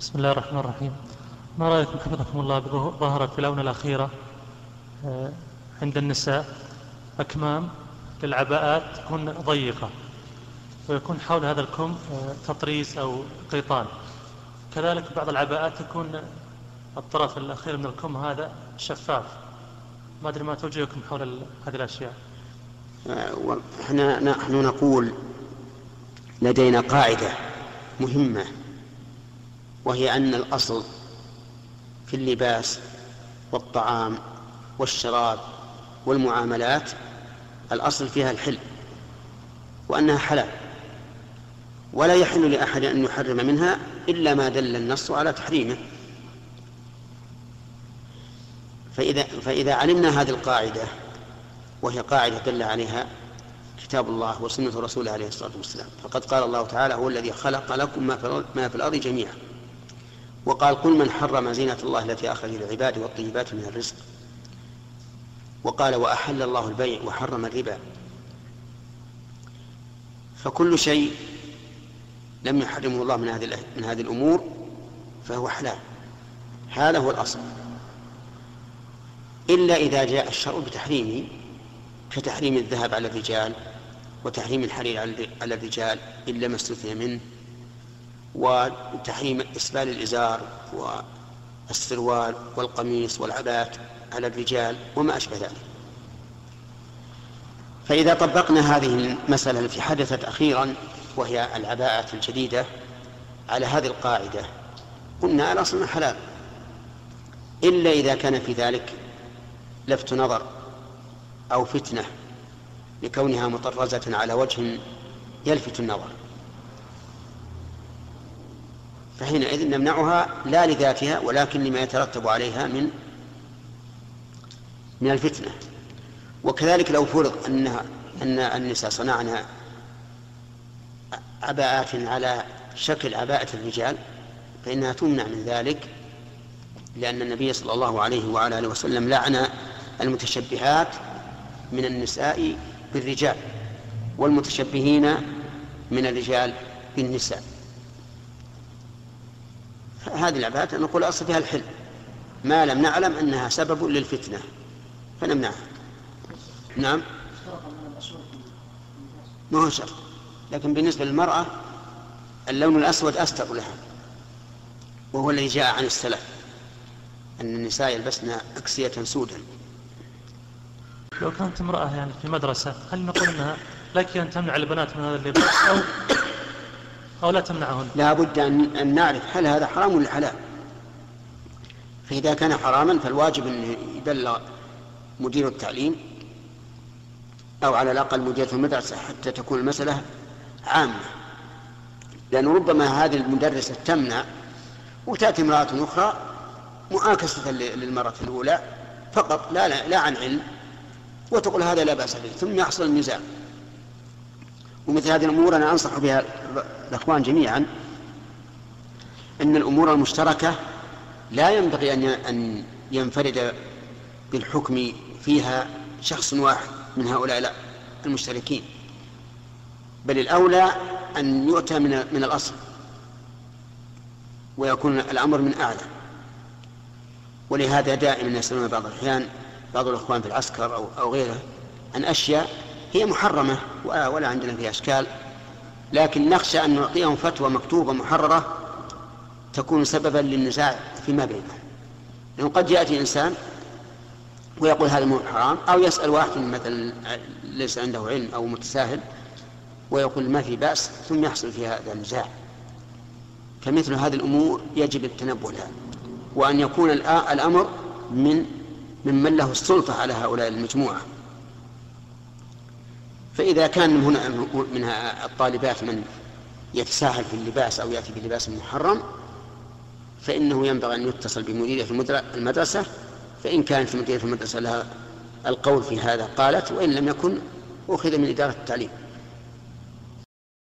بسم الله الرحمن الرحيم. ما رأيكم حفظكم الله ظهرت في الآونة الأخيرة؟ آه، عند النساء أكمام للعباءات تكون ضيقة ويكون حول هذا الكم آه، تطريز أو قيطان. كذلك بعض العباءات تكون الطرف الأخير من الكم هذا شفاف. ما أدري ما توجهكم حول هذه الأشياء. آه، إحنا نحن نقول لدينا قاعدة مهمة وهي أن الأصل في اللباس والطعام والشراب والمعاملات الأصل فيها الحل وأنها حلال ولا يحل لأحد أن يحرم منها إلا ما دل النص على تحريمه فإذا, فإذا علمنا هذه القاعدة وهي قاعدة دل عليها كتاب الله وسنة رسوله عليه الصلاة والسلام فقد قال الله تعالى هو الذي خلق لكم ما في الأرض جميعا وقال قل من حرم زينة الله التي أخرج للعباد والطيبات من الرزق. وقال وأحل الله البيع وحرم الربا. فكل شيء لم يحرمه الله من هذه من هذه الأمور فهو حلال. هذا هو الأصل. إلا إذا جاء الشرع بتحريمه كتحريم الذهب على الرجال وتحريم الحرير على الرجال إلا ما استثني منه وتحريم إسبال الإزار والسروال والقميص والعبات على الرجال وما أشبه ذلك. فإذا طبقنا هذه المسألة التي حدثت أخيرا وهي العباءة الجديدة على هذه القاعدة قلنا الأصل حلال. إلا إذا كان في ذلك لفت نظر أو فتنة لكونها مطرزة على وجه يلفت النظر. فحينئذ نمنعها لا لذاتها ولكن لما يترتب عليها من من الفتنة. وكذلك لو فرض أنها أن النساء صنعنا عباءات على شكل عباءة الرجال فإنها تمنع من ذلك لأن النبي صلى الله عليه وعلى آله وسلم لعن المتشبهات من النساء بالرجال والمتشبهين من الرجال بالنساء. هذه العبادات نقول أصل فيها الحل ما لم نعلم أنها سبب للفتنة. فنمنعها. نعم؟ ما هو شرط. لكن بالنسبة للمرأة اللون الأسود أستر لها. وهو الذي جاء عن السلف. أن النساء يلبسن أكسية سودا. لو كانت امرأة يعني في مدرسة هل نقول أنها لك أن تمنع البنات من هذا اللباس أو أو لا تمنعهن؟ لا بد أن نعرف هل هذا حرام ولا حلال. فإذا كان حراما فالواجب أن يبلغ مدير التعليم أو على الأقل مدير المدرسة حتى تكون المسألة عامة. لأن ربما هذه المدرسة تمنع وتأتي امرأة أخرى مؤاكسة للمرة الأولى فقط لا, لا, لا عن علم وتقول هذا لا بأس به ثم يحصل النزاع. ومثل هذه الأمور أنا أنصح بها الأخوان جميعا أن الأمور المشتركة لا ينبغي أن ينفرد بالحكم فيها شخص واحد من هؤلاء المشتركين. بل الأولى أن يؤتى من من الأصل ويكون الأمر من أعلى. ولهذا دائما يسألون بعض الأحيان بعض الأخوان في العسكر أو أو غيره عن أشياء هي محرمة ولا عندنا فيها أشكال. لكن نخشى أن نعطيهم فتوى مكتوبة محررة تكون سببا للنزاع فيما بينهم. لأنه قد يأتي إنسان ويقول هذا مو حرام أو يسأل واحد مثلا ليس عنده علم أو متساهل ويقول ما في بأس ثم يحصل في هذا النزاع. فمثل هذه الأمور يجب التنبه لها. وأن يكون الأمر من ممن له السلطة على هؤلاء المجموعة. فإذا كان من هنا من الطالبات من يتساهل في اللباس أو يأتي بلباس محرم فإنه ينبغي أن يتصل بمديرية المدرسة فإن كانت مديرية المدرسة لها القول في هذا قالت وإن لم يكن أخذ من إدارة التعليم.